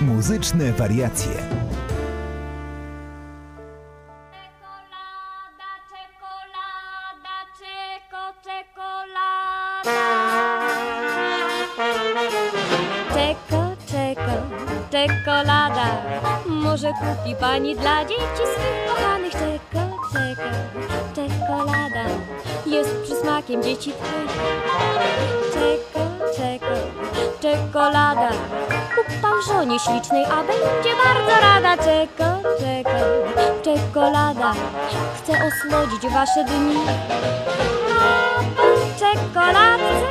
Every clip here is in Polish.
Muzyczne wariacje. Czeko, czeko, czekolada. Może kupi pani dla dzieci swych kochanych czeko, czeko, czekolada. Jest przysmakiem dzieci twych. Czeko, czeko, czekolada. Pan żonie ślicznej, a będzie bardzo rada. Czeko, czeko, czekolada. Chcę osłodzić wasze dni. A po czekoladce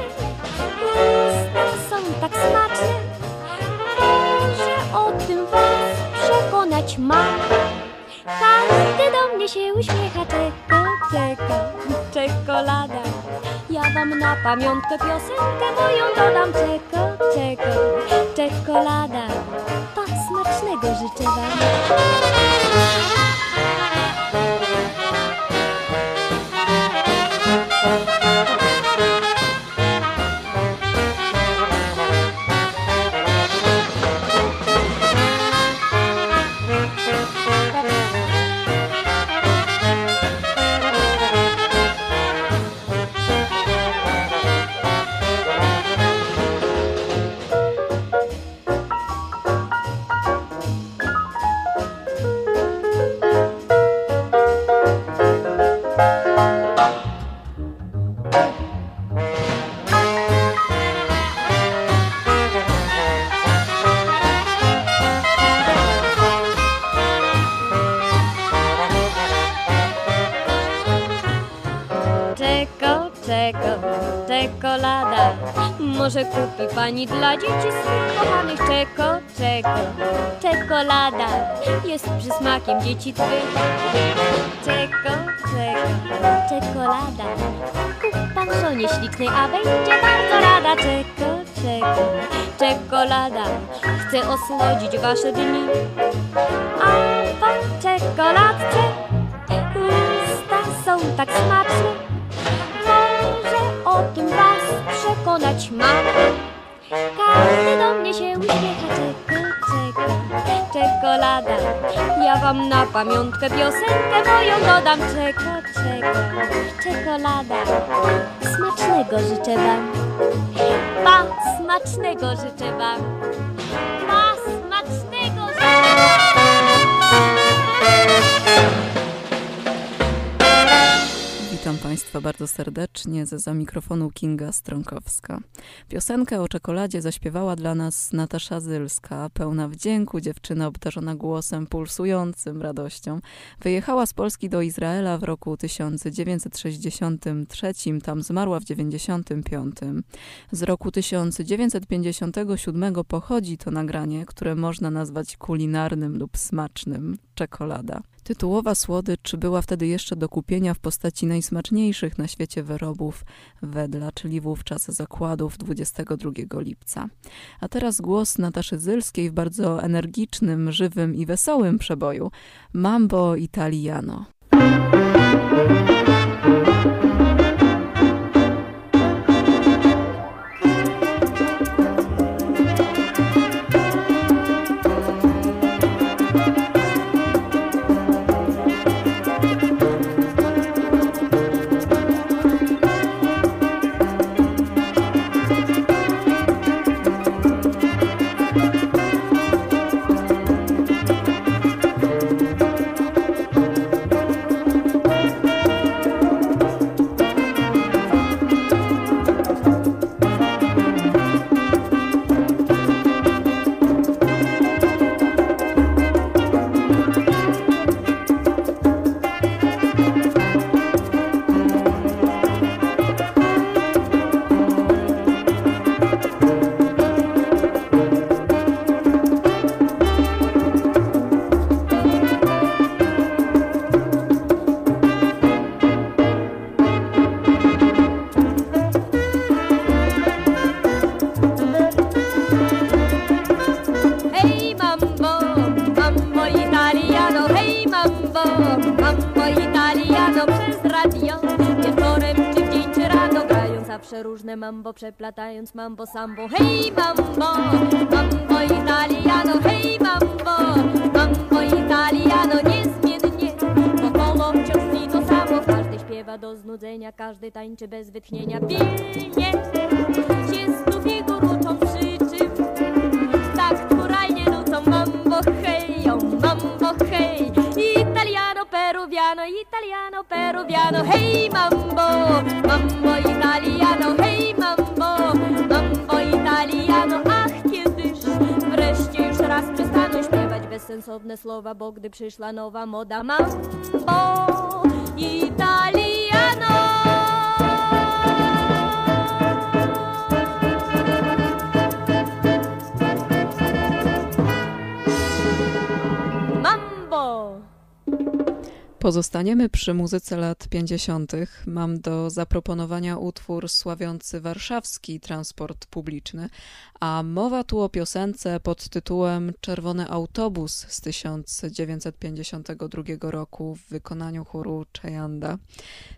są tak smaczne, że o tym was przekonać mam. Każdy do mnie się uśmiecha, czeko, czeko, czekolada. Ja wam na pamiątkę piosenkę moją dodam, czeko, czeko, czekolada. Tak smacznego życzę wam. Może kupi pani dla dzieci swych kochanych czeko, czeko, czekolada. Jest przysmakiem dzieci twych. Czeko, czeko, czekolada. Kup pan żonie ślicznej, a będzie bardzo rada. Czeko, czeko, czekolada. Chcę osłodzić wasze dni. A po czekoladce usta są tak smaczne, przekonać mam. Każdy do mnie się uśmiecha, czeko, czeko, czekolada. Ja wam na pamiątkę piosenkę moją dodam, czeko, czekolada. Smacznego życzę wam, pa, smacznego życzę wam, Witam Państwa bardzo serdecznie ze za mikrofonu Kinga Stronkowska. Piosenkę o czekoladzie zaśpiewała dla nas Natasza Zylska, pełna wdzięku, dziewczyna obdarzona głosem pulsującym radością. Wyjechała z Polski do Izraela w roku 1963, tam zmarła w 1995. Z roku 1957 pochodzi to nagranie, które można nazwać kulinarnym lub smacznym czekolada. Tytułowa słodycz była wtedy jeszcze do kupienia w postaci najsmaczniejszych na świecie wyrobów wedla, czyli wówczas zakładów 22 lipca. A teraz głos Nataszy Zylskiej w bardzo energicznym, żywym i wesołym przeboju Mambo Italiano. Mambo, przeplatając mambo sambo. Hej mambo, mambo italiano, hej mambo, mambo italiano, niezmiennie. Wokoło wciąż to samo, każdy śpiewa do znudzenia, każdy tańczy bez wytchnienia. Pilnie się znów jego ruczą przy czym tak mambo hej, o mambo hej Italiano, peruviano, italiano, peruviano Hej mambo bezsensowne słowa Bo gdy przyszła nowa moda mambo italiano Mambo! Pozostaniemy przy muzyce lat 50. Mam do zaproponowania utwór sławiący warszawski transport publiczny, a mowa tu o piosence pod tytułem Czerwony autobus z 1952 roku w wykonaniu chóru Czajanda.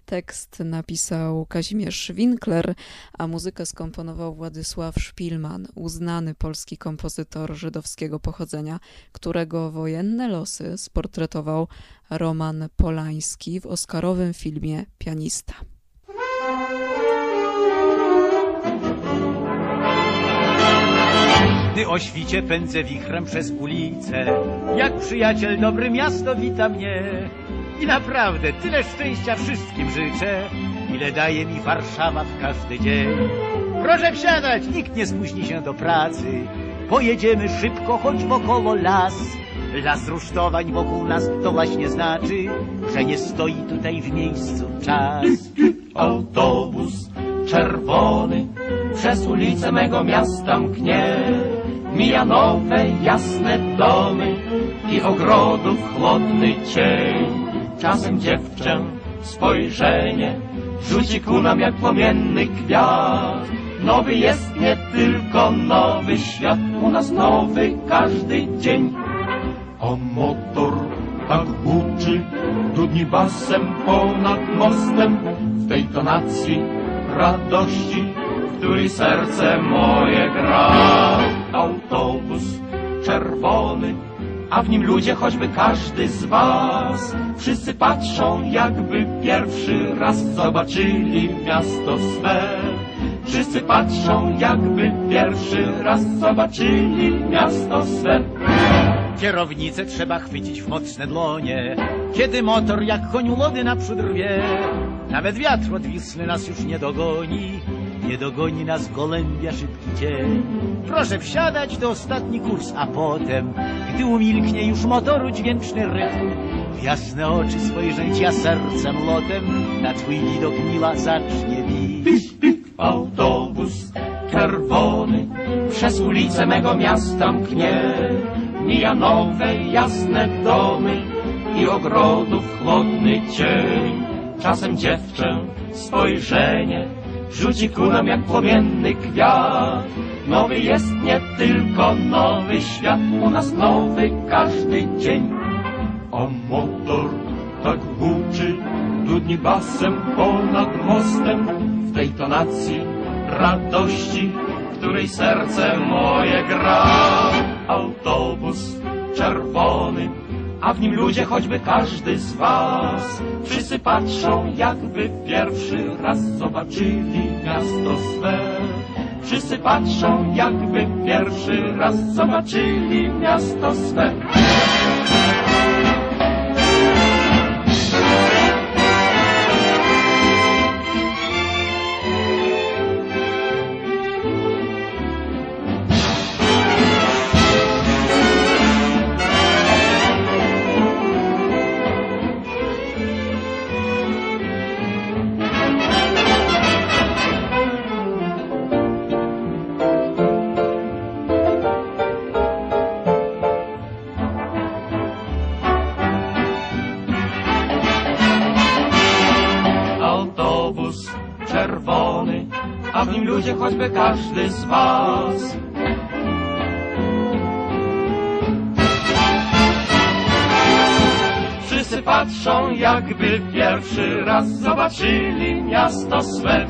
Tekst napisał Kazimierz Winkler, a muzykę skomponował Władysław Szpilman, uznany polski kompozytor żydowskiego pochodzenia, którego wojenne losy sportretował Roman Polański w oscarowym filmie Pianista. Gdy o świcie pędzę wichrem przez ulicę, jak przyjaciel dobry miasto wita mnie. I naprawdę tyle szczęścia wszystkim życzę, ile daje mi Warszawa w każdy dzień. Proszę wsiadać, nikt nie spóźni się do pracy. Pojedziemy szybko, choć wokoło las. Las rusztowań wokół nas to właśnie znaczy, że nie stoi tutaj w miejscu czas. Autobus czerwony przez ulice mego miasta mknie. Mija nowe, jasne domy i ogrodów chłodny cień. Czasem dziewczę spojrzenie rzuci ku nam jak płomienny kwiat. Nowy jest nie tylko nowy świat, u nas nowy każdy dzień. A motor tak huczy, dudni basem ponad mostem w tej tonacji radości, w której serce moje gra. Autobus czerwony, a w nim ludzie, choćby każdy z was. Wszyscy patrzą, jakby pierwszy raz zobaczyli miasto swe. Wszyscy patrzą, jakby pierwszy raz zobaczyli miasto swe. Kierownicę trzeba chwycić w mocne dłonie, kiedy motor jak koniu lody naprzód rwie. Nawet wiatr odwisny nas już nie dogoni, nie dogoni nas gołębia szybki cień. Proszę wsiadać do ostatni kurs, a potem, gdy umilknie już motoru dźwięczny rytm, w jasne oczy spojrzeć ja sercem lotem, na twój widok miła zacznie bić. Autobus czerwony przez ulice mego miasta mknie. Mija nowe, jasne domy i ogrodów chłodny cień. Czasem dziewczę spojrzenie rzuci ku nam jak płomienny kwiat. Nowy jest nie tylko nowy świat, u nas nowy każdy dzień. A motor tak huczy, dudni basem ponad mostem w tej tonacji radości, której serce moje gra. Autobus czerwony, a w nim ludzie, choćby każdy z was. Wszyscy patrzą, jakby pierwszy raz zobaczyli miasto swe. Wszyscy patrzą, jakby pierwszy raz zobaczyli miasto swe. miasto swe.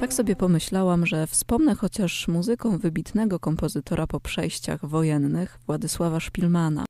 Tak sobie pomyślałam, że wspomnę chociaż muzyką wybitnego kompozytora po przejściach wojennych Władysława Szpilmana.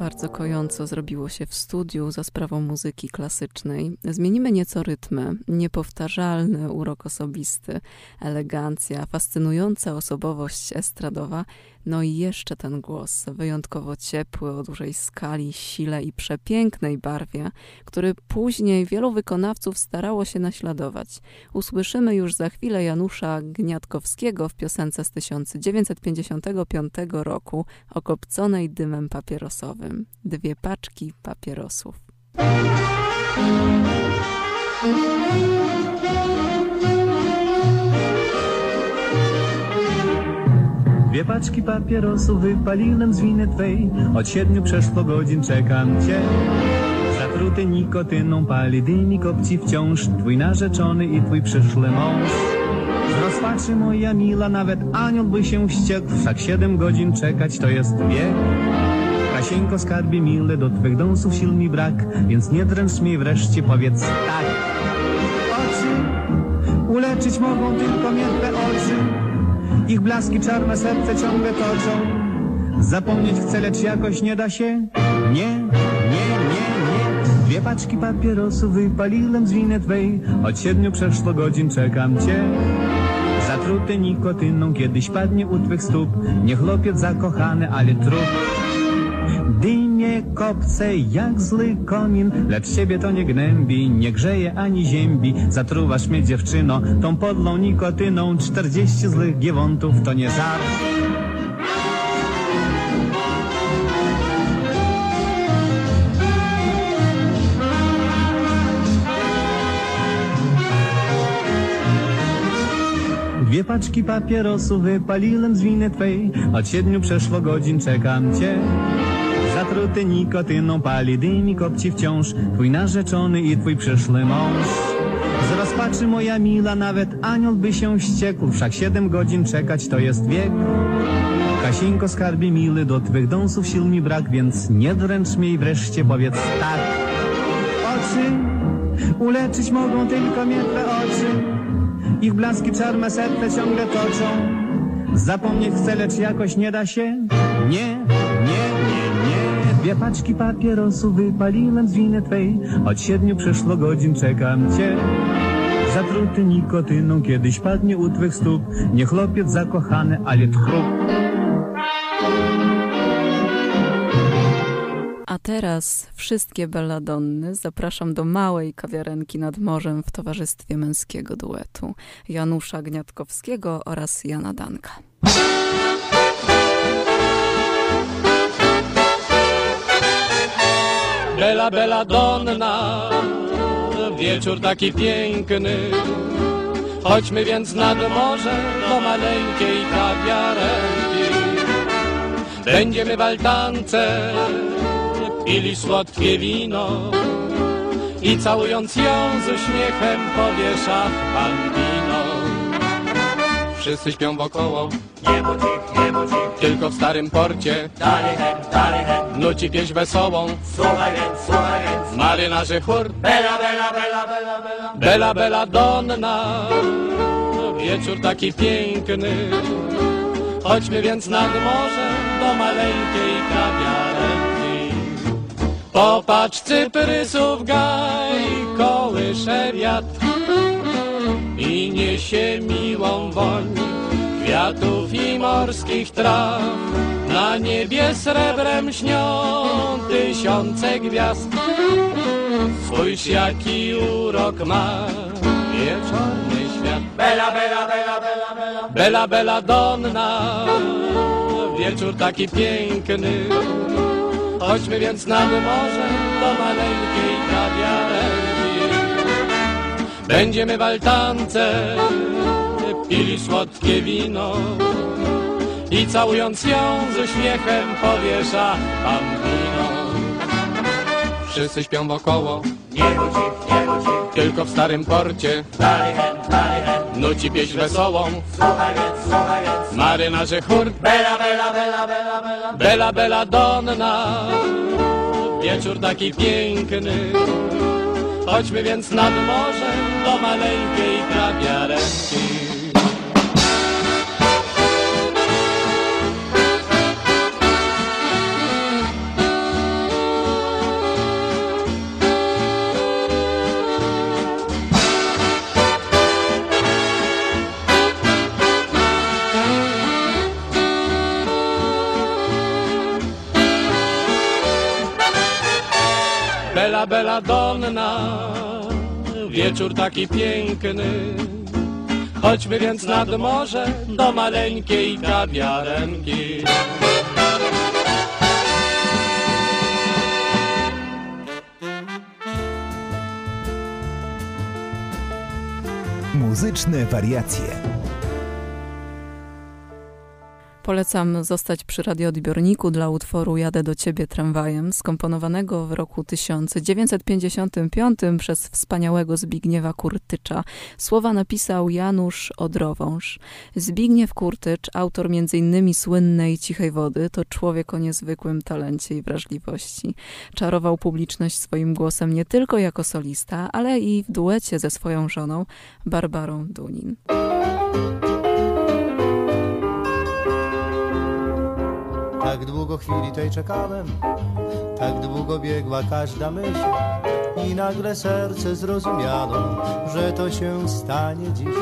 Niepokojąco zrobiło się w studiu za sprawą muzyki klasycznej. Zmienimy nieco rytmy. Niepowtarzalny urok osobisty, elegancja, fascynująca osobowość estradowa, no i jeszcze ten głos, wyjątkowo ciepły, o dużej skali, sile i przepięknej barwie, który później wielu wykonawców starało się naśladować. Usłyszymy już za chwilę Janusza Gniatkowskiego w piosence z 1955 roku okopconej dymem papierosowym. Dwie paczki papierosów. Dwie paczki papierosów wypaliłem z winy twej. Od siedmiu przeszło godzin czekam cię. Zatruty nikotyną pali dymik obci wciąż. Twój narzeczony i twój przyszły mąż. Z rozpaczy moja mila nawet anioł by się wściekł. Wszak siedem godzin czekać to jest wiek. Kasieńko skarbie mile, do twych dąsów sił mi brak. Więc nie dręcz mnie wreszcie, powiedz tak. Oczy uleczyć mogą tylko miertwe oczy ich blaski czarne serce ciągle toczą. Zapomnieć chcę, lecz jakoś nie da się. Nie, nie, nie, nie. Dwie paczki papierosów wypaliłem z winy twej. Od siedmiu przeszło godzin czekam cię. Zatruty nikotyną kiedyś padnie u twych stóp. Nie chłopiec zakochany, ale trup. Dymie kopce jak zły komin, lecz ciebie to nie gnębi, nie grzeje ani ziębi. Zatruwasz mnie dziewczyno, tą podlą nikotyną, czterdzieści złych giewontów to nie żart. Dwie paczki papierosów wypaliłem z winy twej, od siedmiu przeszło godzin czekam cię. Zatruty nikotyną pali dymik obci wciąż. Twój narzeczony i twój przyszły mąż. Z rozpaczy moja mila nawet anioł by się wściekł. Wszak siedem godzin czekać to jest wiek. Kasieńko skarbie mily, do twych dąsów sił mi brak Więc nie dręcz mnie i wreszcie powiedz tak. Oczy uleczyć mogą tylko mietwe oczy. Ich blaski czarne serce ciągle toczą. Zapomnieć chcę, lecz jakoś nie da się. Nie Dwie paczki papierosów wypaliłem z winy twej. Od siedmiu przeszło godzin czekam cię. Zatruty nikotyną kiedyś padnie u twych stóp. Nie chłopiec zakochany, ale tchrup A teraz wszystkie belladonny zapraszam do małej kawiarenki nad morzem w towarzystwie męskiego duetu Janusza Gniatkowskiego oraz Jana Danka. Bela, bela donna, wieczór taki piękny. Chodźmy więc nad morze do maleńkiej kawiarenki. Będziemy w altance pili słodkie wino i całując ją z uśmiechem powiesza bambino. Wszyscy śpią wokoło, Nie budzik, nie budzik, tylko w starym porcie. Dalej hen, dalej hen. Nuci pieśń wesołą. Słuchaj więc, słuchaj więc. Marynarze chór. Bela, bela, bela, bela, bela. Bela, bela donna, wieczór taki piękny. Chodźmy więc nad morze do maleńkiej kawiarenki. Popatrz cyprysów gaj, kołysze wiatr niesie miłą woń kwiatów i morskich traw. Na niebie srebrem śnią tysiące gwiazd. Spójrz jaki urok ma wieczorny świat. Bela, bela, bela, bela, bela Bela, bela donna, wieczór taki piękny. Chodźmy więc nad morze do maleńkiej kawiarenki. Będziemy w altance pili słodkie wino i całując ją z uśmiechem powiesza bambino. Wszyscy śpią wokoło, Nie budzik, nie budzik tylko w starym porcie. Dalej hen, dalej hen. Nuci pieśń wesołą. Słuchaj więc, słuchaj więc. Marynarze chór. Bela, bela, bela, bela, bela. Bela, bela donna, wieczór taki piękny. Chodźmy więc nad morze do maleńkiej kawiarenki. Belladonna, wieczór taki piękny. Chodźmy więc nad morze do maleńkiej kawiarenki. Muzyczne wariacje. Polecam zostać przy radioodbiorniku dla utworu Jadę do ciebie tramwajem, skomponowanego w roku 1955 przez wspaniałego Zbigniewa Kurtycza. Słowa napisał Janusz Odrowąż. Zbigniew Kurtycz, autor m.in. słynnej Cichej Wody, to człowiek o niezwykłym talencie i wrażliwości. Czarował publiczność swoim głosem nie tylko jako solista, ale i w duecie ze swoją żoną Barbarą Dunin. Tak długo chwili tej czekałem, tak długo biegła każda myśl i nagle serce zrozumiało, że to się stanie dziś,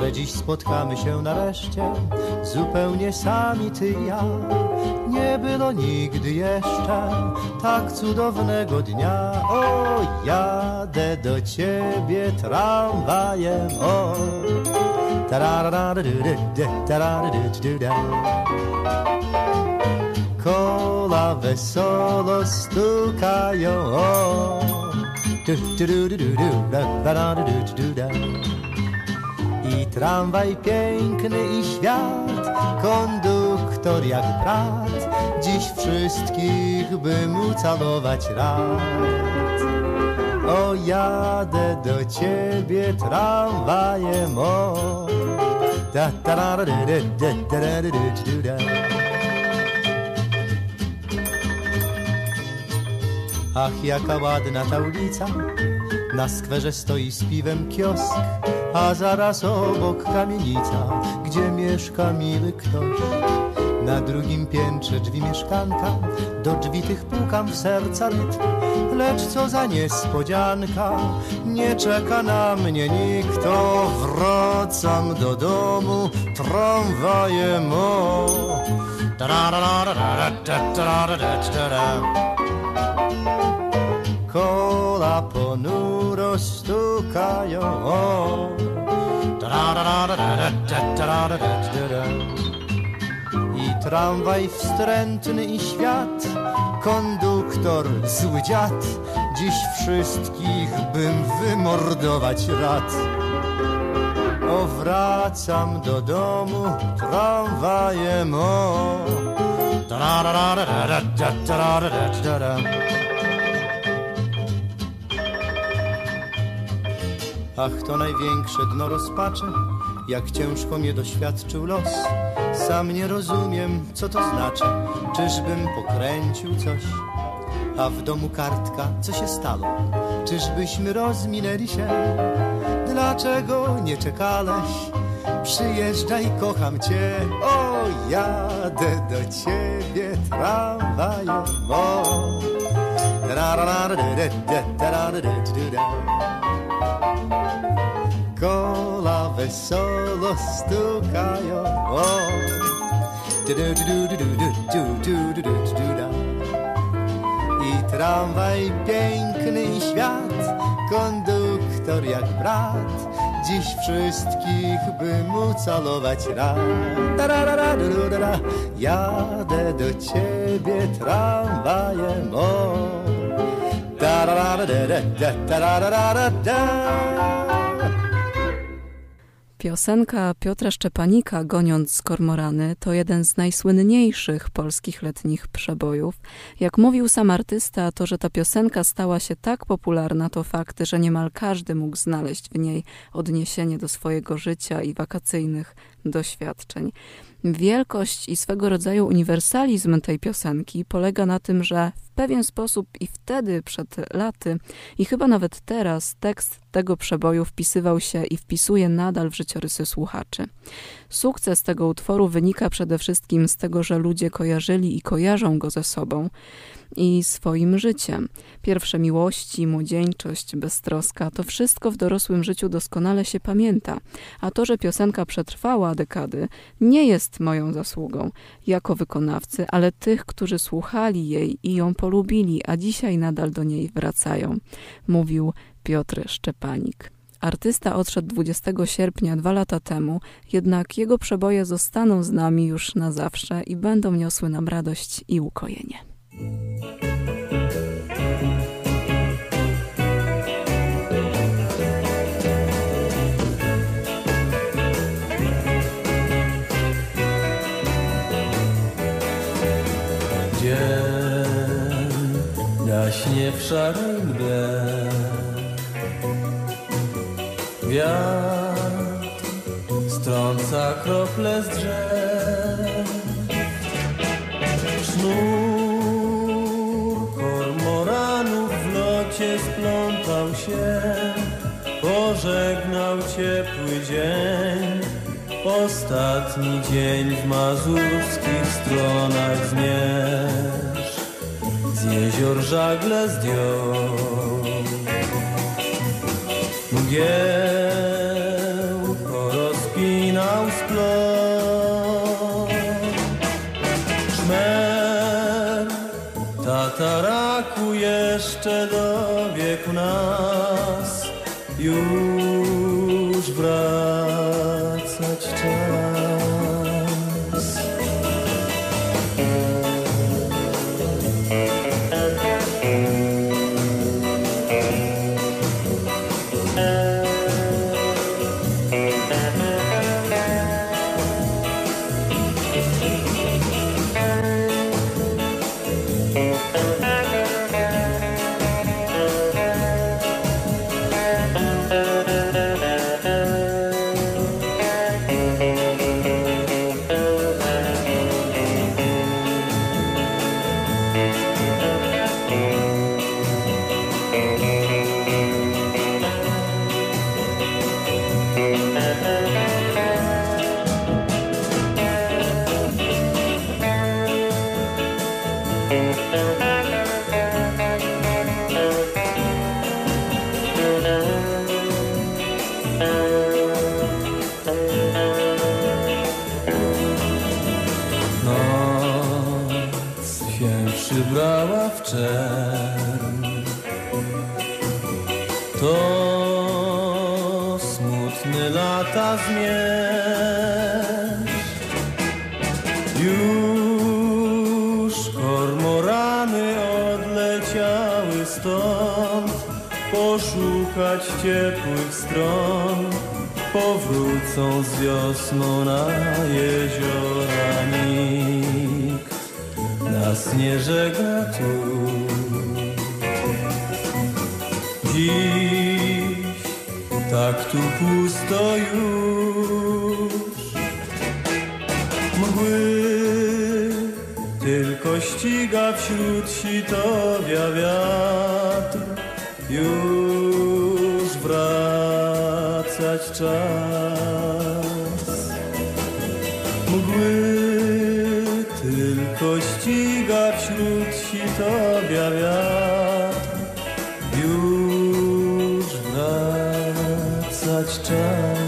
że dziś spotkamy się nareszcie, zupełnie sami ty i ja. Nie było nigdy jeszcze tak cudownego dnia. O, jadę do ciebie tramwajem, kola wesoło stukają. O, du, da, da, da, da. I tramwaj piękny i świat, konduktor jak brat, dziś wszystkich bym ucałować rad. O, jadę do ciebie tramwajem, o, da, da, da, da, da, da, da, da, da, da, da, Ach, jaka ładna ta ulica, na skwerze stoi z piwem kiosk, a zaraz obok kamienica, gdzie mieszka miły ktoś. Na drugim piętrze drzwi mieszkanka, do drzwi tych pukam w serca rytm. Lecz co za niespodzianka, nie czeka na mnie nikt, to wracam do domu tramwajem, o. Ta-ra-ra-ra-ra-ra-ta-ra-ra-ra-ta-ra. Kola ponuro stukają. I tramwaj wstrętny i świat, konduktor zły dziad, dziś wszystkich bym wymordować rad. O, wracam do domu tramwajem, o. Ach, to największe dno rozpaczy, jak ciężko mnie doświadczył los. Sam nie rozumiem, co to znaczy, czyżbym pokręcił coś. A w domu kartka, co się stało? Czyżbyśmy rozminęli się? Dlaczego nie czekałeś? Przyjeżdżaj, kocham cię, o, jadę do ciebie tramwajem. Kola wesoło stukają, o. I tramwaj piękny świat, konduktor jak brat, dziś wszystkich bym ucalować rad. Tararara-du-du-da-da. Jadę do ciebie tramwajem, o. Tararara-da-da-da, tararara-da-da. Piosenka Piotra Szczepanika Goniąc kormorany to jeden z najsłynniejszych polskich letnich przebojów. Jak mówił sam artysta, to, że ta piosenka stała się tak popularna, to fakt, że niemal każdy mógł znaleźć w niej odniesienie do swojego życia i wakacyjnych doświadczeń. Wielkość i swego rodzaju uniwersalizm tej piosenki polega na tym, że w pewien sposób i wtedy, przed laty, i chyba nawet teraz, tekst tego przeboju wpisywał się i wpisuje nadal w życiorysy słuchaczy. Sukces tego utworu wynika przede wszystkim z tego, że ludzie kojarzyli i kojarzą go ze sobą. I swoim życiem. Pierwsze miłości, młodzieńczość, beztroska to wszystko w dorosłym życiu doskonale się pamięta, a to, że piosenka przetrwała dekady, nie jest moją zasługą jako wykonawcy, ale tych, którzy słuchali jej i ją polubili, a dzisiaj nadal do niej wracają, mówił Piotr Szczepanik. Artysta odszedł 20 sierpnia dwa lata temu, jednak jego przeboje zostaną z nami już na zawsze i będą niosły nam radość i ukojenie. Dzień gaśnie w szarej mgle Wiatr strąca krople z drzew Pożegnał ciepły dzień. Ostatni dzień w mazurskich stronach zmierz. Z jezior żagle zdjął. Mgieł w To smutny lata zmierzch Już kormorany odleciały stąd. Poszukać ciepłych stron. Powrócą z wiosną na jeziora Nikt nas nie żegna tu Dziś tak tu pusto już. Mgły tylko ściga wśród sitowia wiatr. Już sitowia wiatr Już wracać czas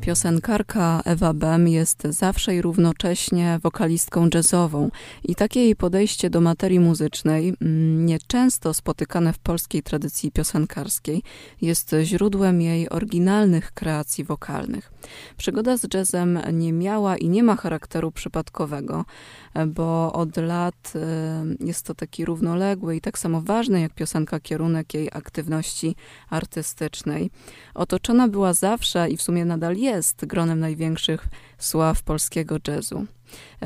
Piosenkarka Ewa Bem jest zawsze i równocześnie wokalistką jazzową i takie jej podejście do materii muzycznej, mm, nieczęsto spotykane w polskiej tradycji piosenkarskiej, jest źródłem jej oryginalnych kreacji wokalnych. Przygoda z jazzem nie miała i nie ma charakteru przypadkowego, bo od lat y, jest to taki równoległy i tak samo ważny jak piosenka kierunek jej aktywności artystycznej. Otoczona była zawsze i w sumie nadal jest gronem największych sław polskiego jazzu.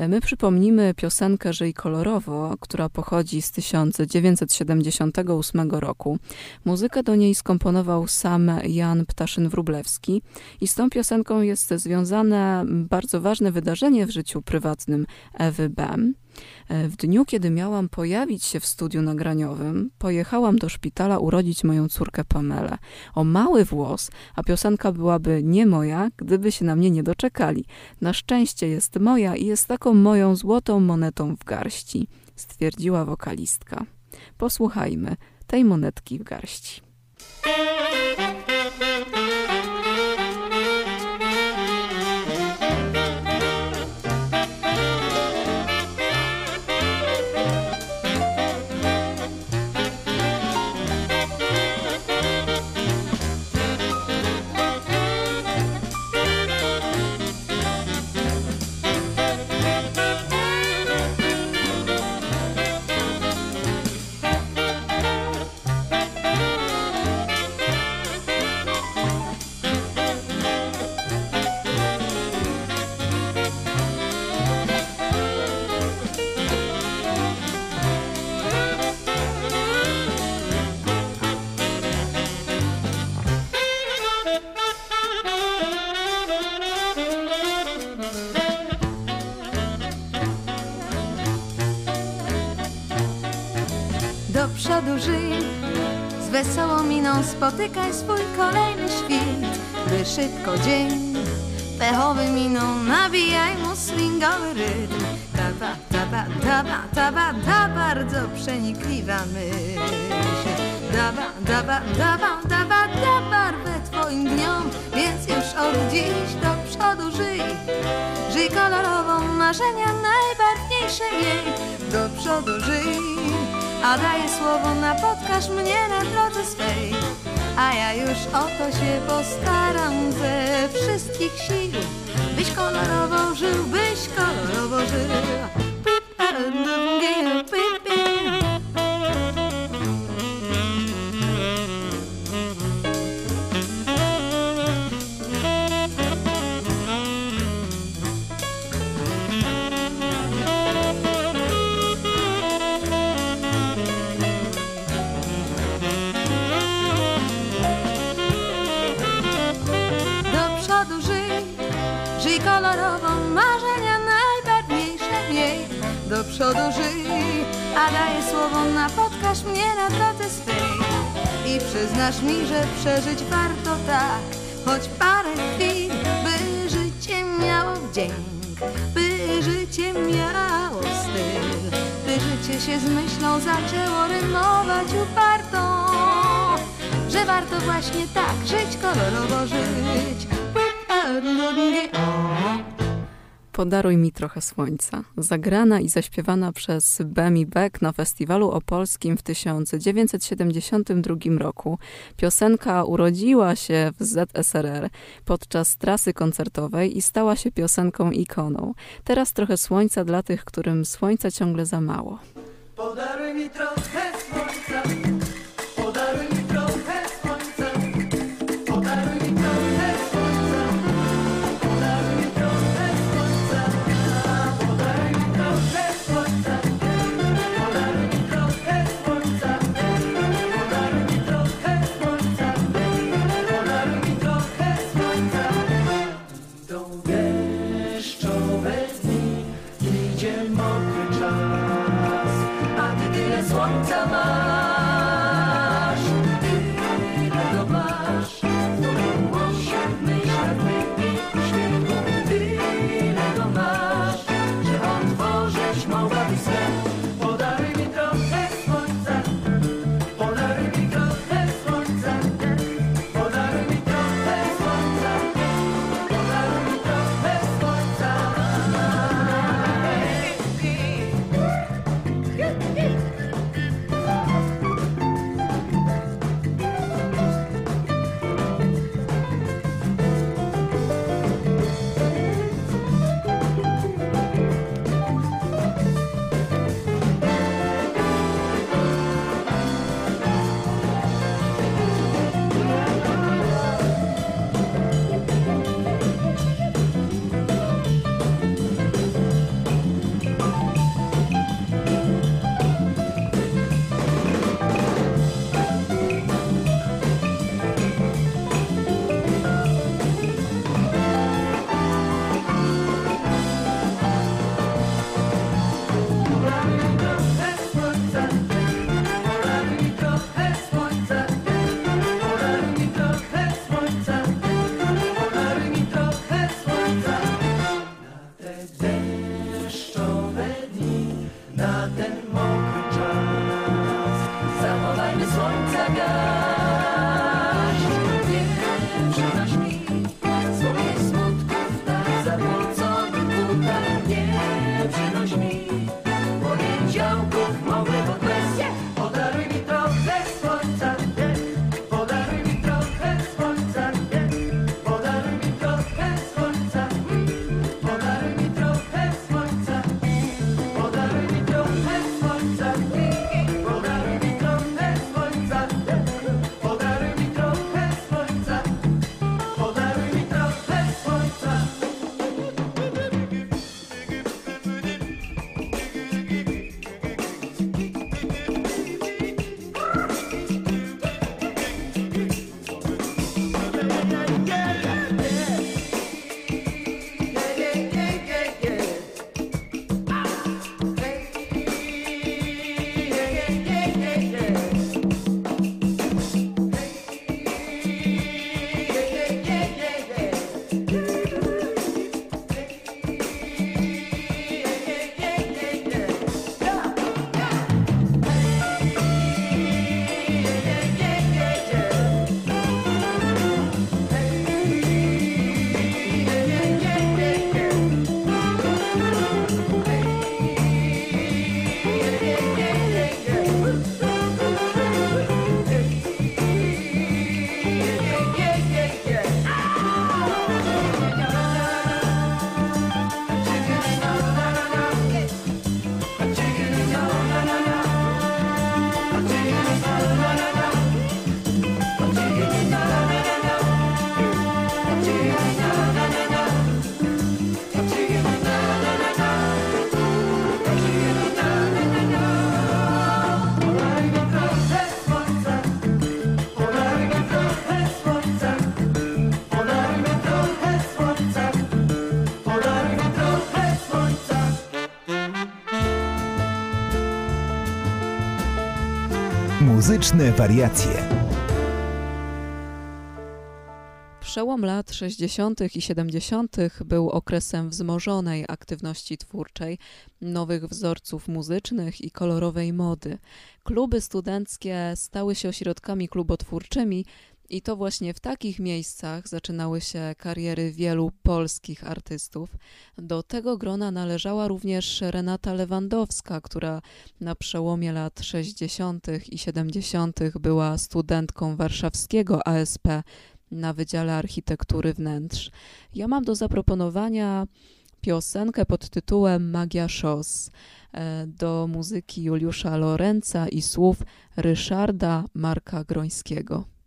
My przypomnimy piosenkę Żyj kolorowo, która pochodzi z 1978 roku. Muzykę do niej skomponował sam Jan Ptaszyn-Wróblewski i z tą piosenką jest związane bardzo ważne wydarzenie w życiu prywatnym Ewy Bem. E, W dniu, kiedy miałam pojawić się w studiu nagraniowym, pojechałam do szpitala urodzić moją córkę Pamelę. O mały włos, a piosenka byłaby nie moja, gdyby się na mnie nie doczekali. Na szczęście jest moja i jest taką moją złotą monetą w garści, stwierdziła wokalistka. Posłuchajmy tej monetki w garści. Wesołą miną spotykaj swój kolejny świt, by szybko dzień pechowy miną nabijaj mu swingowy rytm. Taba, taba, taba, taba, ta bardzo przenikliwa myśl. Daba, daba, daba, daba, daba we twoim dniom, więc już od dziś do przodu żyj. Żyj kolorową marzenia najbarwniejsze miej, do przodu żyj. A daję słowo, napotkasz mnie na drodze swej. A ja już o to się postaram ze wszystkich sił. Byś kolorowo żył, byś kolorowo żył przodu żyj, a daję słowo, napotkasz mnie na drodze swej. I przyznasz mi, że przeżyć warto tak, choć parę chwil, by życie miało wdzięk, by życie miało styl, by życie się z myślą zaczęło rymować upartą że warto właśnie tak żyć, kolorowo żyć. Podaruj mi trochę słońca. Zagrana i zaśpiewana przez Bemi Beck na festiwalu opolskim w 1972 roku. Piosenka urodziła się w ZSRR podczas trasy koncertowej i stała się piosenką ikoną. Teraz trochę słońca dla tych, którym słońca ciągle za mało. Podaruj mi trochę słońca, Muzyczne wariacje. Przełom lat 60. i 70. był okresem wzmożonej aktywności twórczej, nowych wzorców muzycznych i kolorowej mody. Kluby studenckie stały się ośrodkami klubotwórczymi i to właśnie w takich miejscach zaczynały się kariery wielu polskich artystów. Do tego grona należała również Renata Lewandowska, która na przełomie lat 60. i 70. była studentką warszawskiego ASP na Wydziale Architektury Wnętrz. Ja mam do zaproponowania piosenkę pod tytułem Magia Szos e, do muzyki Juliusza Lorenza i słów Ryszarda Marka Grońskiego.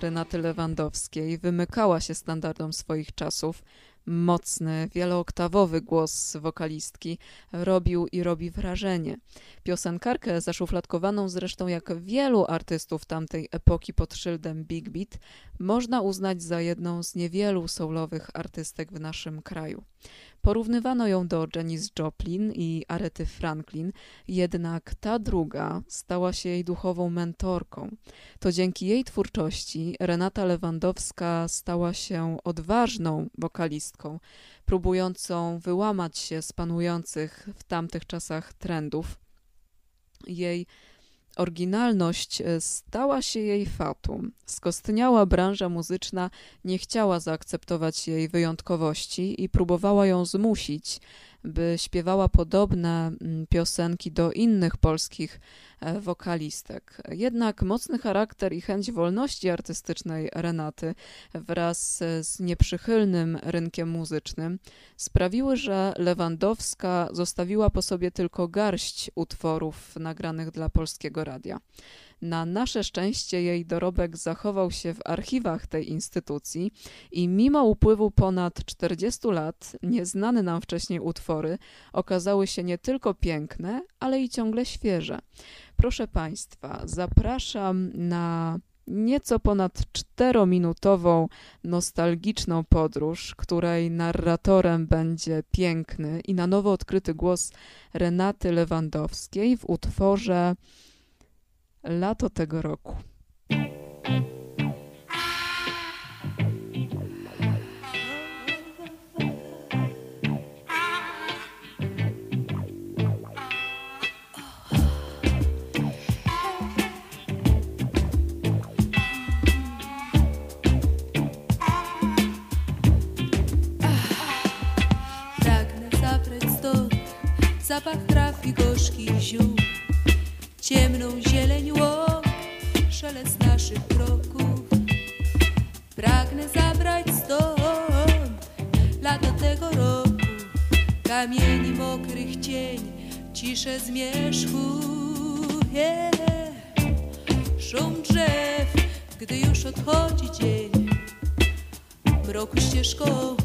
Renaty Lewandowskiej wymykała się standardom swoich czasów. Mocny, wielooktawowy głos wokalistki robił i robi wrażenie. Piosenkarkę zaszufladkowaną zresztą jak wielu artystów tamtej epoki pod szyldem Big Beat można uznać za jedną z niewielu soulowych artystek w naszym kraju. Porównywano ją do Janis Joplin i Arety Franklin, jednak ta druga stała się jej duchową mentorką. To dzięki jej twórczości Renata Lewandowska stała się odważną wokalistką, próbującą wyłamać się z panujących w tamtych czasach trendów. Jej Oryginalność e, stała się jej fatum. Skostniała branża muzyczna nie chciała zaakceptować jej wyjątkowości i próbowała ją zmusić, by śpiewała podobne mm, piosenki do innych polskich e, wokalistek. Jednak mocny charakter i chęć wolności artystycznej Renaty wraz z nieprzychylnym rynkiem muzycznym sprawiły, że Lewandowska zostawiła po sobie tylko garść utworów nagranych dla polskiego radia. Na nasze szczęście jej dorobek zachował się w archiwach tej instytucji i mimo upływu ponad 40 lat nieznane nam wcześniej utwory okazały się nie tylko piękne, ale i ciągle świeże. Proszę Państwa, zapraszam na nieco ponad czterominutową nostalgiczną podróż, której narratorem będzie piękny i na nowo odkryty głos Renaty Lewandowskiej w utworze lato tego roku. Zapach traw i gorzkich ziół ciemną zieleń łąk, szelest naszych kroków. Pragnę zabrać stąd lato tego roku, kamieni mokrych cień, ciszę zmierzchu. Yeah. Szum drzew, gdy już odchodzi dzień, mroku ścieżką.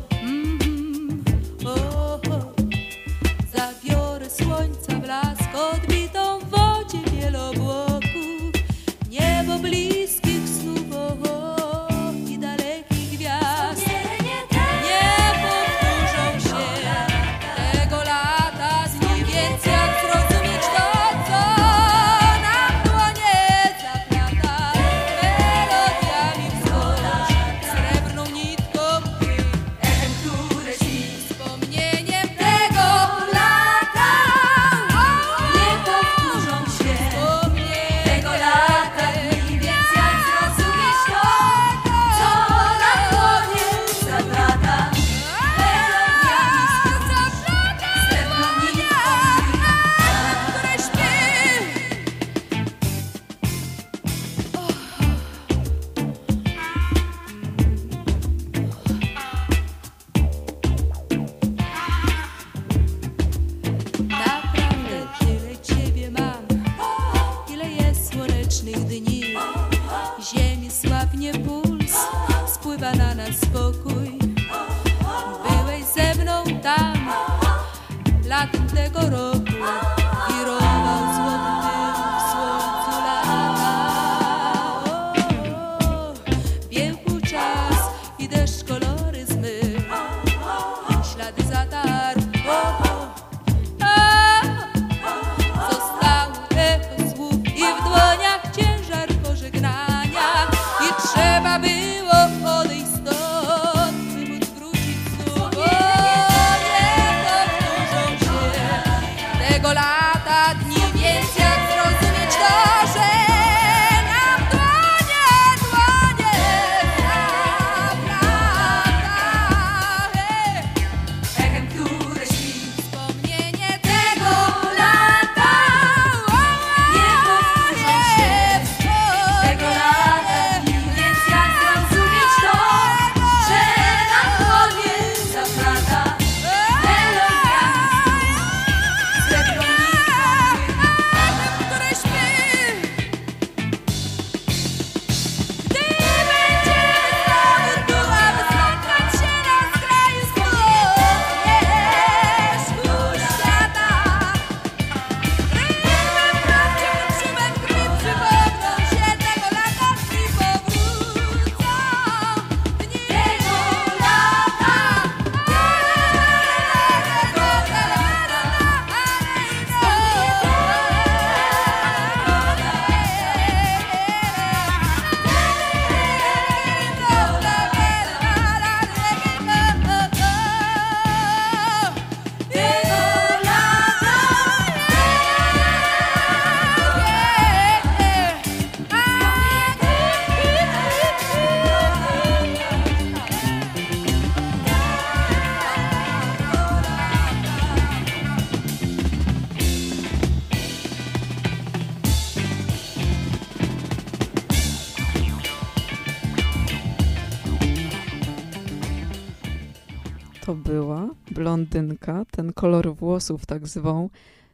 Blondynka, ten kolor włosów tak zwą,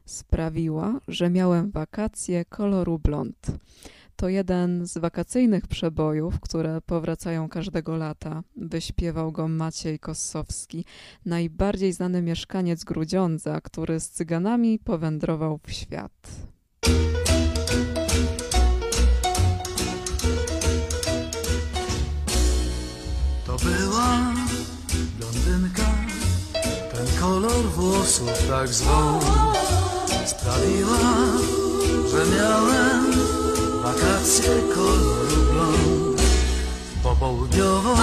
sprawiła, że miałem wakacje koloru blond. To jeden z wakacyjnych przebojów, które powracają każdego lata. Wyśpiewał go Maciej Kossowski, najbardziej znany mieszkaniec Grudziądza, który z cyganami powędrował w świat. Kolor włosów tak zwą sprawiła, że miałem wakacje koloru blond. Popołudniową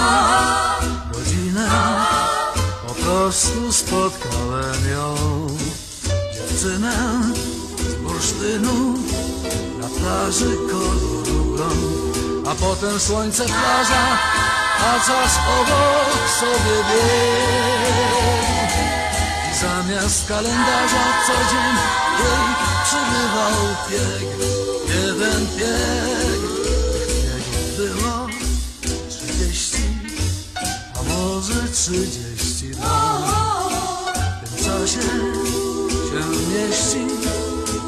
godzinę po prostu spotkałem ją, dziewczynę z bursztynu na plaży koloru blond. A potem słońce plaża, a czas obok sobie biegł. Zamiast kalendarza co dzień jej przybywał bieg. Jeden bieg, tych biegów było trzydzieści, a może trzydzieści dwa. W tym czasie się mieści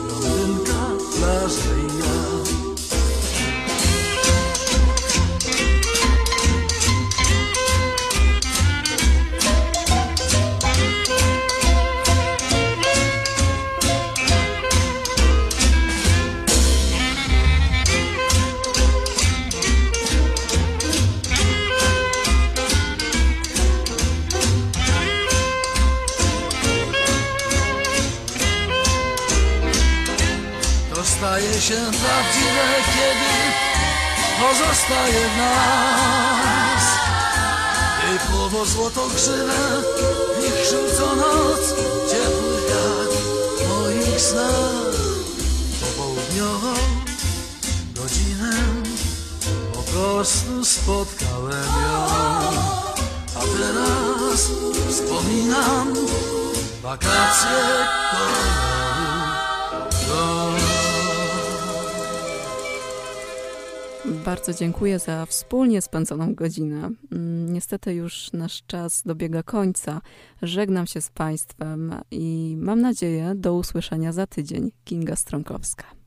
blondynka, plaża i. pozostaje w nas. Typowo złoto grzywe, wichrzył co noc Ciepły wiatr moich snach Popołudniową godzinę po prostu spotkałem ją. A teraz wspominam wakacje koloru Bardzo dziękuję za wspólnie spędzoną godzinę. Mm, Niestety już nasz czas dobiega końca. Żegnam się z Państwem i mam nadzieję do usłyszenia za tydzień. Kinga Stronkowska.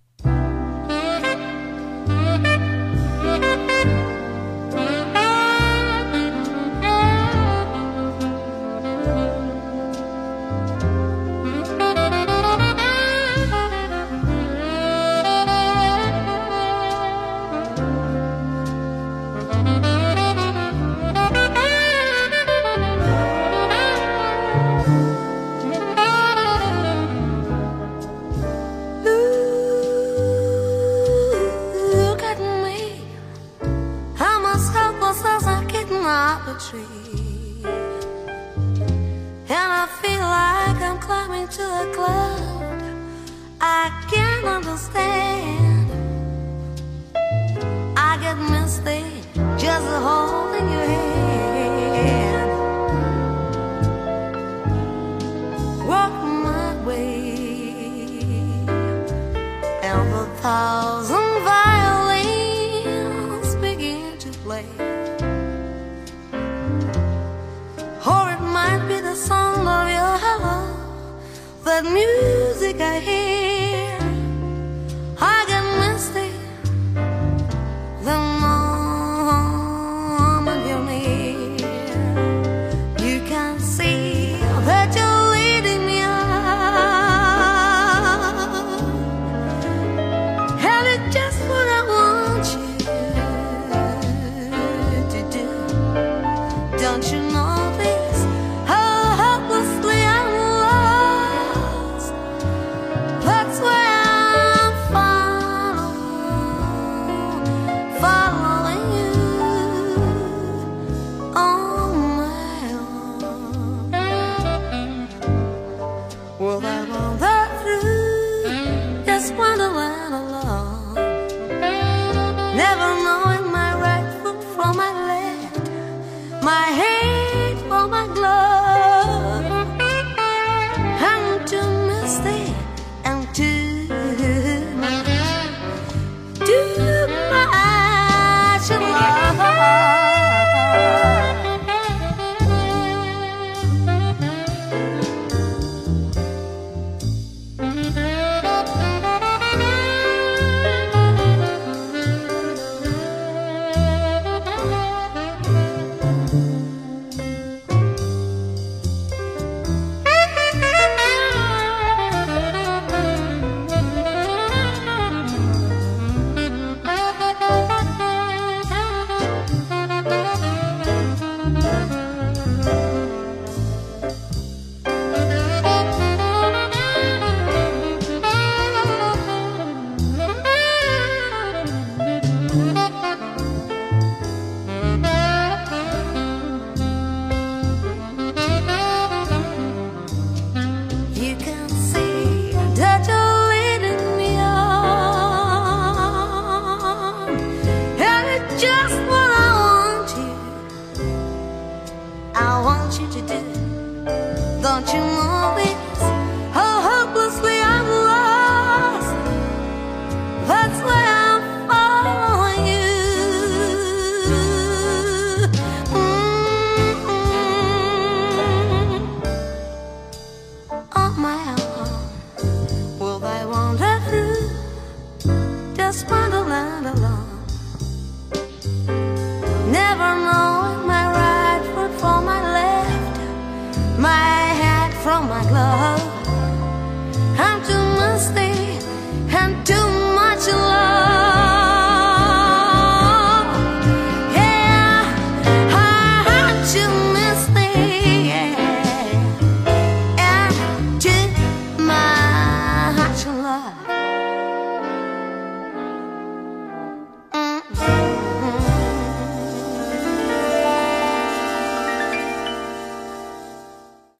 Tree. And I feel like I'm climbing to a cloud. I can't understand.